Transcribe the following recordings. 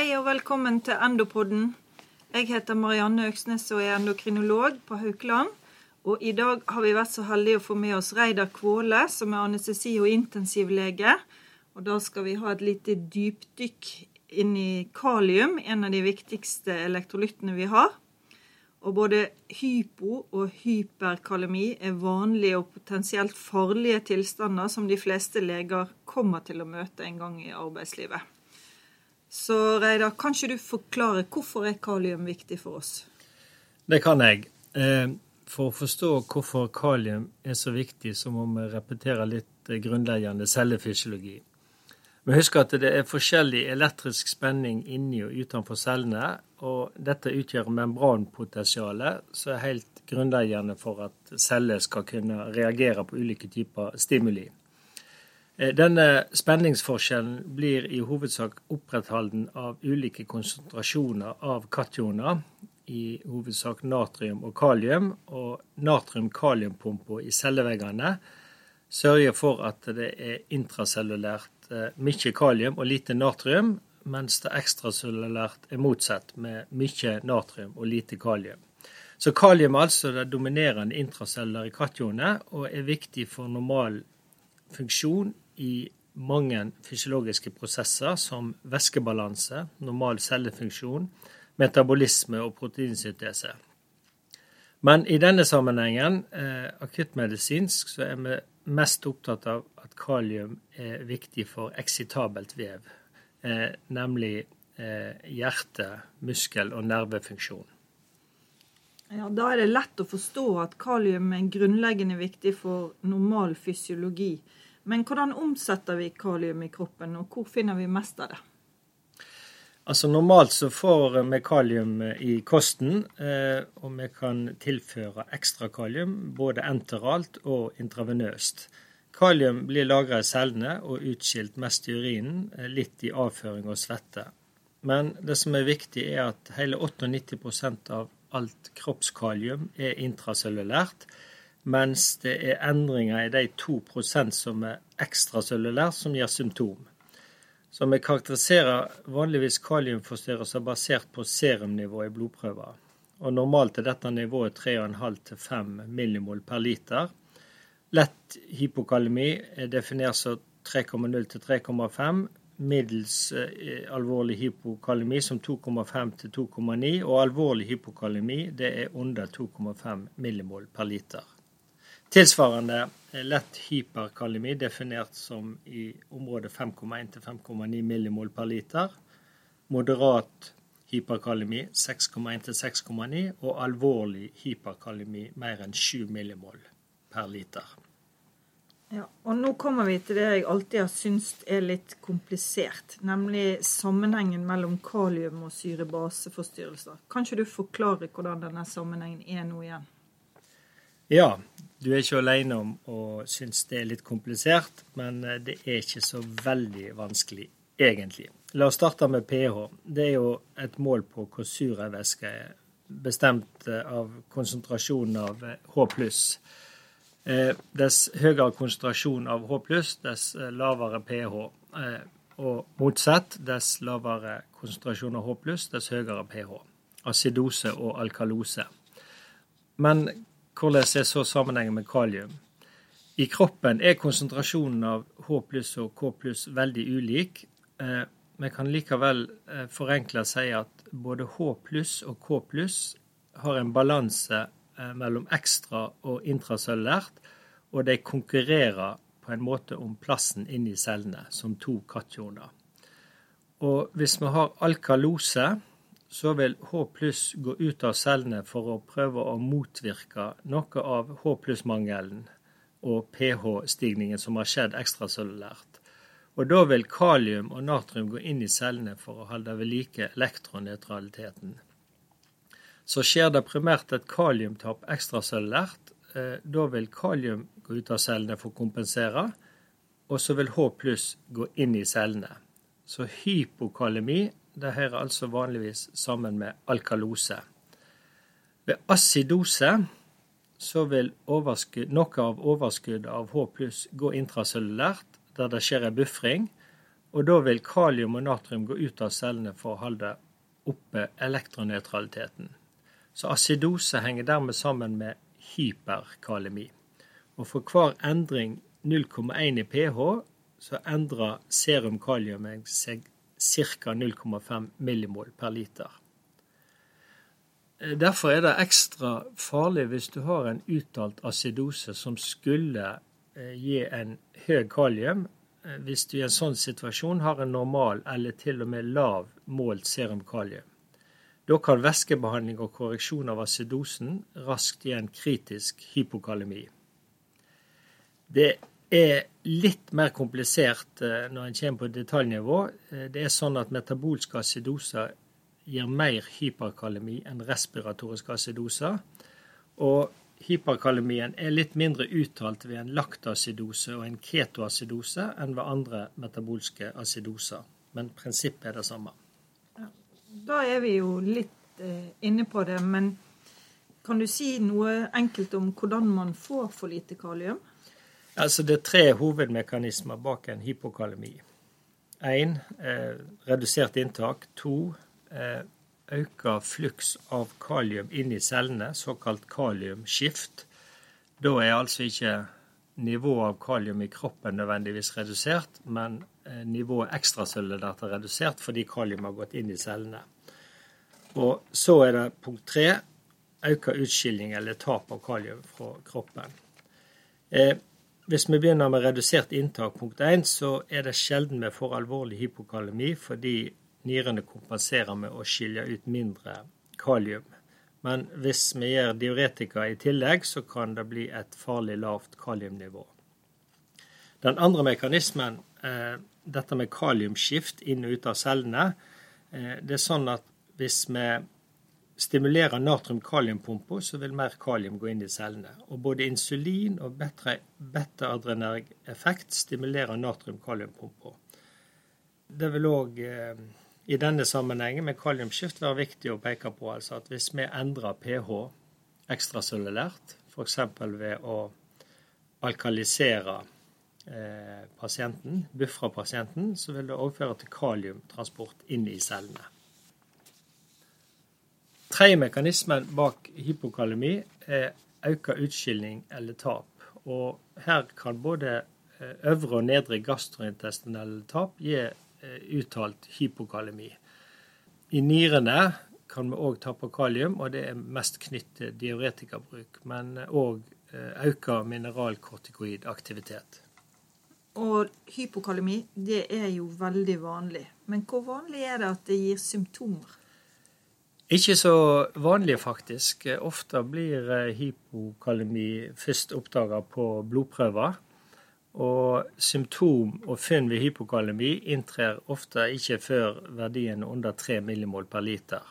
Hei og velkommen til Endopodden. Jeg heter Marianne Øksnes og er endokrinolog på Haukeland. Og i dag har vi vært så heldige å få med oss Reidar Kvåle, som er anestesi- og intensivlege. Og da skal vi ha et lite dypdykk inn i kalium, en av de viktigste elektrolyttene vi har. Og både hypo- og hyperkalemi er vanlige og potensielt farlige tilstander som de fleste leger kommer til å møte en gang i arbeidslivet. Så Reidar, kan ikke du forklare hvorfor er kalium viktig for oss? Det kan jeg. Eh, for å forstå hvorfor kalium er så viktig, så må vi repetere litt grunnleggende cellefysiologi. Vi husker at det er forskjellig elektrisk spenning inni og utenfor cellene, og dette utgjør membranpotensialet, som er helt grunnleggende for at celler skal kunne reagere på ulike typer stimuli. Eh, denne spenningsforskjellen blir i hovedsak opprettholden av ulike konsentrasjoner av kationer, i hovedsak natrium og kalium. Og natrium-kaliumpumpa i celleveggene sørger for at det er intracellulært eh, mye kalium og lite natrium, mens det ekstracellulært er motsatt, med mye natrium og lite kalium. Så kalium er altså det dominerende intracellulære kationet, og er viktig for normal funksjon i mange fysiologiske prosesser som væskebalanse, normal cellefunksjon, metabolisme og proteinsyntese. Men i denne sammenhengen, eh, akuttmedisinsk, så er vi mest opptatt av at kalium er viktig for eksitabelt vev, eh, nemlig eh, hjerte, muskel og nervefunksjon. Ja, Da er det lett å forstå at kalium er grunnleggende viktig for normal fysiologi. Men hvordan omsetter vi kalium i kroppen, og hvor finner vi mest av det? Altså Normalt så får vi kalium i kosten, eh, og vi kan tilføre ekstra kalium både enteralt og intravenøst. Kalium blir lagra i cellene og utskilt mest i urinen, eh, litt i avføring og svette. Men det som er viktig, er at hele 98% av alt kroppskalium er intracellulært mens det er endringer i de 2% som er ekstracellulært, som gir symptom. Så vi karakteriserer vanligvis kaliumforstyrrelser basert på serumnivå i blodprøver. Og Normalt er dette nivået 3,5-5 millimol per liter. Lett hypokalemi er definert som 3,0-3,5. Middels eh, alvorlig hypokalemi som 2,5-2,9. Og alvorlig hypokalemi det er under 2,5 millimol per liter. Tilsvarende lett hyperkalemi definert som i området 5,1 til 5,9 millimol per liter. Moderat hyperkalemi 6,1 til 6,9, og alvorlig hyperkalemi mer enn 7 millimol per liter. Ja, og Nå kommer vi til det jeg alltid har syntes er litt komplisert, nemlig sammenhengen mellom kalium og syrebaseforstyrrelser. Kan ikke du forklare hvordan denne sammenhengen er nå igjen? Ja, du er ikke alene om å synes det er litt komplisert, men eh, det er ikke så veldig vanskelig, egentlig. La oss starte med pH. Det er jo et mål på hvor sur ei væske er, bestemt eh, av konsentrasjonen av H eh, Dess høyere konsentrasjon av H dess lavere pH. Og motsatt, dess lavere konsentrasjon av H dess høyere pH. Acidose og alkalose. Men hvordan er så sammenhengen med kalium? I kroppen er konsentrasjonen av H pluss og K pluss veldig ulik. Eh, vi kan likevel forenkle forenkla si at både H pluss og K pluss har en balanse eh, mellom ekstra og intracellulært, og de konkurrerer på en måte om plassen inni cellene, som to kationer. Og hvis vi har alkalose, så vil H pluss gå ut av cellene for å prøve å motvirke noe av H pluss-mangelen og pH-stigningen som har skjedd ekstracellulært. Og da vil kalium og natrium gå inn i cellene for å holde ved like elektronnøytraliteten. Så skjer det primært et kaliumtap ekstracellulært. Eh, da vil kalium gå ut av cellene for å kompensere, og så vil H pluss gå inn i cellene. Så hypokalemi det hører altså vanligvis sammen med alkalose. Ved acidose så vil noe av overskuddet av H pluss gå intracellulært, der det skjer en buffring, og da vil kalium og natrium gå ut av cellene for å holde oppe elektronøytraliteten. Så acidose henger dermed sammen med hyperkalemi. Og for hver endring 0,1 i pH, så endrer serum kalium seg ca. 0,5 millimol per liter. Derfor er det ekstra farlig hvis du har en uttalt acidose som skulle eh, gi en høy kalium, eh, hvis du i en sånn situasjon har en normal eller til og med lav målt serum kalium. Da kan væskebehandling og korreksjon av acidosen raskt gi en kritisk hypokalemi. Det er litt mer komplisert eh, når en kommer på detaljnivå. Eh, det er sånn at metabolske acidoser gir mer hyperkalemi enn respiratoriske acidoser. Og hyperkalemien er litt mindre uttalt ved en laktacidose og en ketoacidose enn ved andre metabolske acidoser. Men prinsippet er det samme. Da er vi jo litt eh, inne på det, men kan du si noe enkelt om hvordan man får for lite kalium? Altså Det er tre hovedmekanismer bak en hypokalemi. Én eh, redusert inntak. To eh, øka fluks av kalium inn i cellene, såkalt kaliumskift. Da er altså ikke nivået av kalium i kroppen nødvendigvis redusert, men Eh, nivået ekstracellulært er redusert fordi kalium har gått inn i cellene. Og så er det punkt tre økt utskilling eller tap av kalium fra kroppen. Eh, hvis vi begynner med redusert inntak, punkt 1, så er det sjelden vi får alvorlig hypokalemi fordi nyrene kompenserer med å skilje ut mindre kalium. Men hvis vi gjør diuretika i tillegg, så kan det bli et farlig lavt kaliumnivå. Den andre mekanismen eh, dette med kaliumskift inn og ut av cellene. Eh, det er sånn at hvis vi stimulerer natrium-kaliumpumpa, så vil mer kalium gå inn i cellene. Og både insulin og beta-adrenerg effekt stimulerer natrium-kaliumpumpa. Det vil òg eh, i denne sammenhengen med kaliumskift være viktig å peke på altså at hvis vi endrer pH ekstracellulært, f.eks. ved å alkalisere Eh, pasienten, buffre pasienten, så vil det overføre til kaliumtransport inn i cellene. Tredje mekanismen bak hypokalemi er økt utskilling eller tap. Og her kan både eh, øvre og nedre gastrointestinelle tap gi eh, uttalt hypokalemi. I nyrene kan vi òg tappe kalium, og det er mest knyttet til diuretikabruk, men òg økt mineralkortikoidaktivitet. Og hypokalemi, det er jo veldig vanlig. Men hvor vanlig er det at det gir symptomer? Ikke så vanlig, faktisk. Ofte blir eh, hypokalemi først oppdaga på blodprøver. Og symptom og funn ved hypokalemi inntrer ofte ikke før verdien under 3 millimol per liter.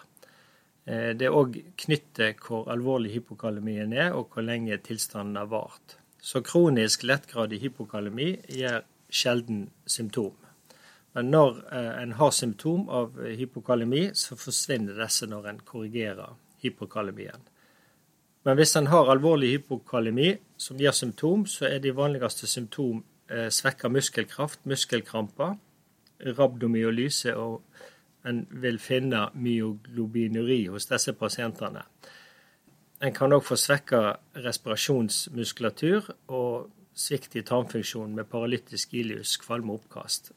Eh, det er òg knyttet hvor alvorlig hypokalemien er, og hvor lenge tilstanden har vart. Så kronisk lettgradig hypokalemi gir sjelden symptom. Men når eh, en har symptom av hypokalemi, så forsvinner disse når en korrigerer hypokalemien. Men hvis en har alvorlig hypokalemi som gir symptom, så er de vanligste symptom eh, svekka muskelkraft, muskelkramper, rabdomyolyse, og en vil finne myoglobinuri hos disse pasientene. En kan òg få svekka respirasjonsmuskulatur og svikt i tarmfunksjonen med paralytisk ilius, kvalme og oppkast.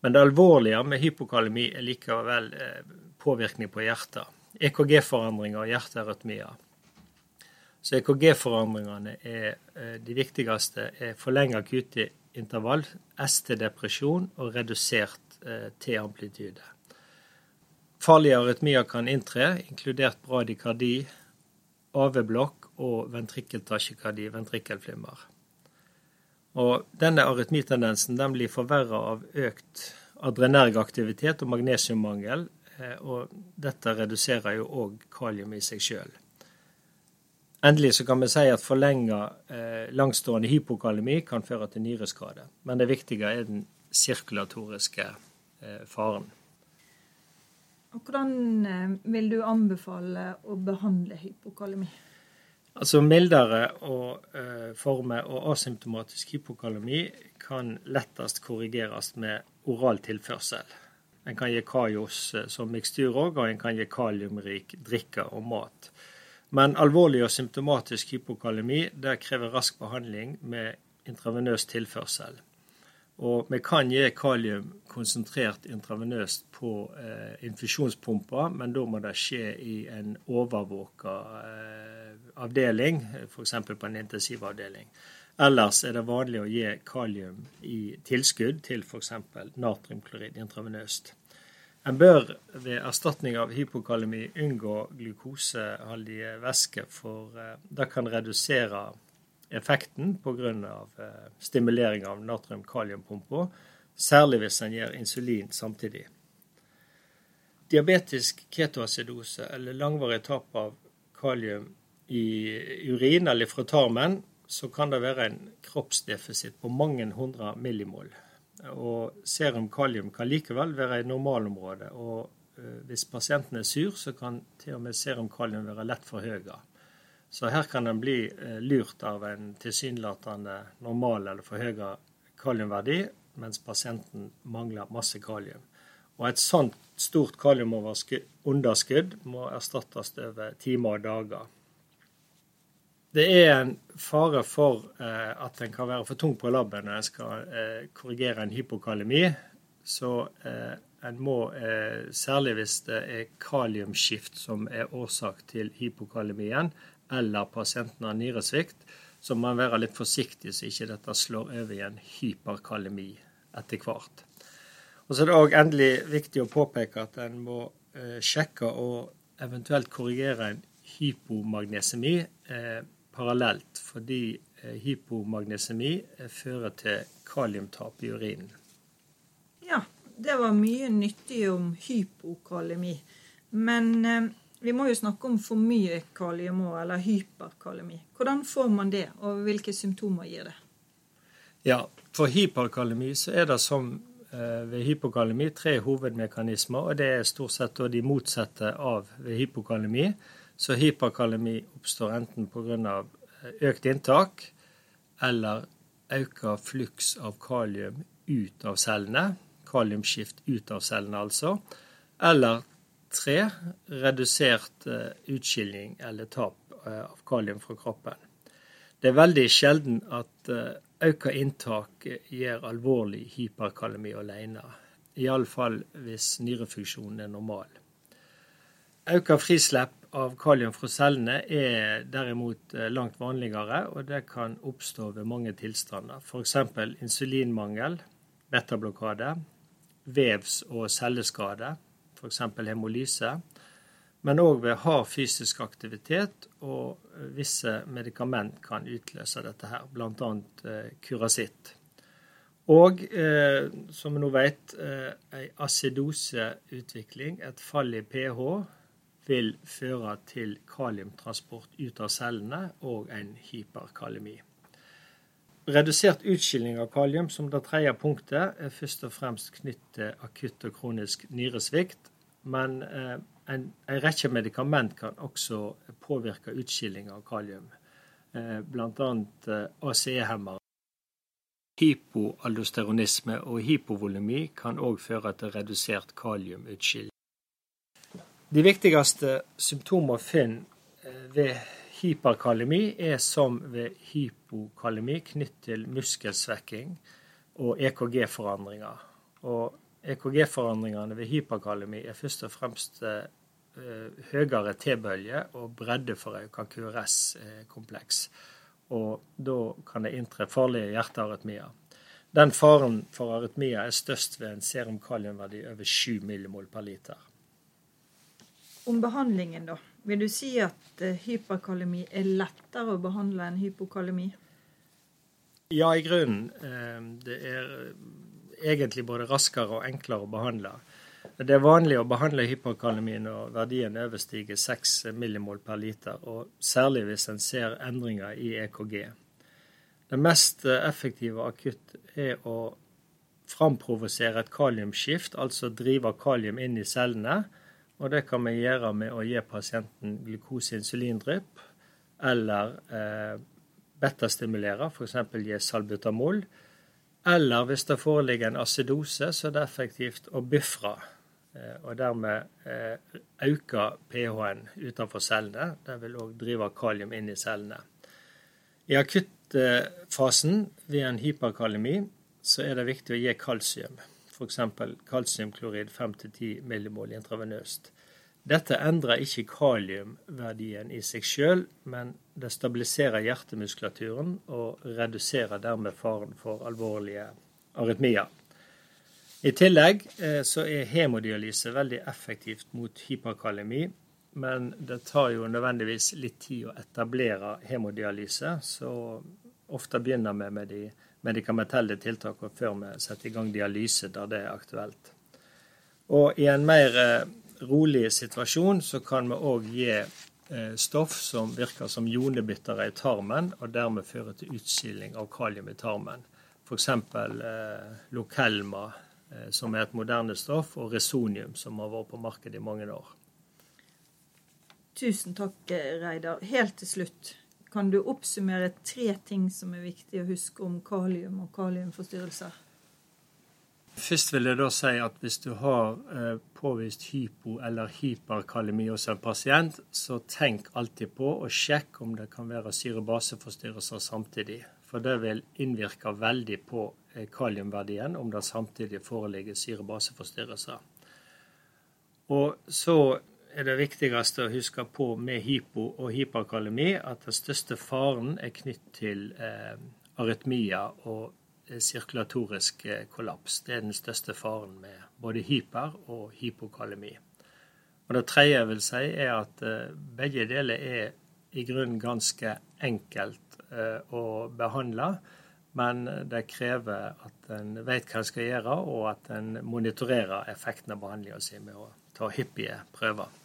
Men det alvorlige med hypokalemi er likevel eh, påvirkning på hjertet. EKG-forandringer og hjertearytmier. Så EKG-forandringene er eh, de viktigste er forlenget QT-intervall, ST-depresjon og redusert eh, T-amplityde. Farlige arytmier kan inntre, inkludert bradykardi, AV-blokk og ventrikkeltasjekardi, ventrikkelflimmer. Og denne arytmitendensen den blir forverra av økt adrenergaktivitet og magnesiummangel, eh, og dette reduserer jo òg kalium i seg sjøl. Endelig så kan vi si at forlenga eh, langstående hypokalemi kan føre til nyreskade. Men det viktige er den sirkulatoriske eh, faren. Og Hvordan vil du anbefale å behandle hypokalemi? Altså Mildere og, uh, former og asymptomatisk hypokalemi kan lettest korrigeres med oral tilførsel. En kan gi kajos uh, som mikstur òg, og en kan gi kaliumrik drikke og mat. Men alvorlig og symptomatisk hypokalemi det krever rask behandling med intravenøs tilførsel. Og vi kan gi kalium konsentrert intravenøst på eh, infusjonspumpa, men da må det skje i en overvåka eh, avdeling, f.eks. på en intensivavdeling. Ellers er det vanlig å gi kalium i tilskudd til f.eks. natriumklorid intravenøst. En bør ved erstatning av hypokalemi unngå glukoseholdige væsker, for eh, det kan redusere effekten pga. Eh, stimulering av natrium-kaliumpumpa, særlig hvis en gir insulin samtidig. Diabetisk ketoacidose eller langvarig tap av kalium i urin eller fra tarmen, så kan det være en kroppsdefisitt på mange hundre millimol. Og serum kalium kan likevel være i normalområdet. Og eh, hvis pasienten er sur, så kan til og med serum kalium være lett forhøyet. Så her kan en bli eh, lurt av en tilsynelatende normal eller forhøya kaliumverdi, mens pasienten mangler masse kalium. Og et sånt stort kaliumunderskudd må erstattes over timer og dager. Det er en fare for eh, at en kan være for tung på labben når en skal eh, korrigere en hypokalemi. Så eh, en må, eh, særlig hvis det er kaliumskift som er årsak til hypokalemien, eller pasienten har nyresvikt, så må man være litt forsiktig så ikke dette slår over i en hyperkalemi etter hvert. Og Så er det òg endelig viktig å påpeke at en må eh, sjekke og eventuelt korrigere en hypomagnesemi eh, parallelt, fordi eh, hypomagnesemi eh, fører til kaliumtap i urinen. Ja, det var mye nyttig om hypokalemi. Men eh, vi må jo snakke om for mye kalium òg, eller hyperkalemi. Hvordan får man det, og hvilke symptomer gir det? Ja, For hyperkalemi så er det som eh, ved hypokalemi tre hovedmekanismer, og det er stort sett de motsatte av ved hypokalemi. Så hyperkalemi oppstår enten pga. Eh, økt inntak eller økt fluks av kalium ut av cellene. Kaliumskift ut av cellene, altså. Eller Tre, redusert eh, utskilling eller tap eh, av kalium fra kroppen. Det er veldig sjelden at økt inntak gir alvorlig hyperkalemi alene. Iallfall hvis nyrefunksjonen er normal. Økt frislipp av kalium fra cellene er derimot langt vanligere, og det kan oppstå ved mange tilstander. F.eks. insulinmangel, betablokade, vevs- og celleskade, f.eks. hemolyse, men òg ved hard fysisk aktivitet, og visse medikament kan utløse dette her, bl.a. Eh, kurasitt. Og eh, som vi nå vet, eh, ei acidoseutvikling, et fall i pH, vil føre til kaliumtransport ut av cellene og en hyperkalemi. Redusert utskilling av kalium som det tredje punktet er først og fremst knyttet til akutt og kronisk nyresvikt, men eh, en, en, rekke medikament kan også påvirke utskilling av kalium, eh, bl.a. Eh, ACE-hemmere. Hypoaldosteronisme og hypovolumi kan òg føre til redusert kaliumutskilling. De viktigste symptomene å finne ved Hyperkalemi er som ved hypokalemi knytt til muskelsvekking og EKG-forandringer. Og EKG-forandringene ved hyperkalemi er først og fremst uh, høyere T-bølge og bredde for breddeforøka QRS-kompleks. Og da kan det inntre farlige hjertearytmier. Den faren for arytmier er størst ved en serumkaliumverdi over 7 millimol per liter. Om behandlingen, da. Vil du si at eh, hyperkalemi er lettere å behandle enn hypokalemi? Ja, i grunnen. Eh, det er egentlig både raskere og enklere å behandle. Det er vanlig å behandle hyperkalemi når verdien overstiger 6 millimol per liter, og særlig hvis en ser endringer i EKG. Det mest effektive akutt er å framprovosere et kaliumskift, altså drive kalium inn i cellene og det kan vi gjøre med å gi pasienten glukoseinsulindrypp, eller eh, betastimulere, f.eks. gi salbutamol. Eller hvis det foreligger en acidose, så er det effektivt å bufre. Eh, og dermed eh, øke pH-en utenfor cellene. Det vil òg drive kalium inn i cellene. I akuttfasen ved en hyperkalemi så er det viktig å gi kalsium. F.eks. kalsiumklorid 5-10 millimol intravenøst. Dette endrer ikke kaliumverdien i seg sjøl, men det stabiliserer hjertemuskulaturen og reduserer dermed faren for alvorlige arytmier. I tillegg eh, så er hemodialyse veldig effektivt mot hyperkalemi, men det tar jo nødvendigvis litt tid å etablere hemodialyse, så ofte begynner vi med de medikamentelle tiltakene før vi setter i gang dialyse der det er aktuelt. Og i en mer eh, rolig situasjon så kan vi òg gi eh, stoff som virker som jonebyttere i tarmen, og dermed fører til utskilling av kalium i tarmen. F.eks. Eh, Lokelma, eh, som er et moderne stoff, og Resonium, som har vært på markedet i mange år. Tusen takk, Reidar. Helt til slutt, kan du oppsummere tre ting som er viktig å huske om kalium og kaliumforstyrrelser? Først vil jeg da si at hvis du har eh, påvist hypo- eller hyperkalemi hos en pasient, så tenk alltid på å sjekke om det kan være syrebaseforstyrrelser samtidig. For det vil innvirke veldig på eh, kaliumverdien om det samtidig foreligger syrebaseforstyrrelser. Og så er det viktigste å huske på med hypo- og hyperkalemi at den største faren er knytt til eh, arytmier og sirkulatorisk eh, kollaps. Det er den største faren med både hyper- og hypokalemi. Og Det tredje jeg vil si, er at eh, begge deler er i grunnen ganske enkelt eh, å behandle. Men det krever at en vet hva en skal gjøre, og at en monitorerer effekten av behandlinga si med å ta hyppige prøver.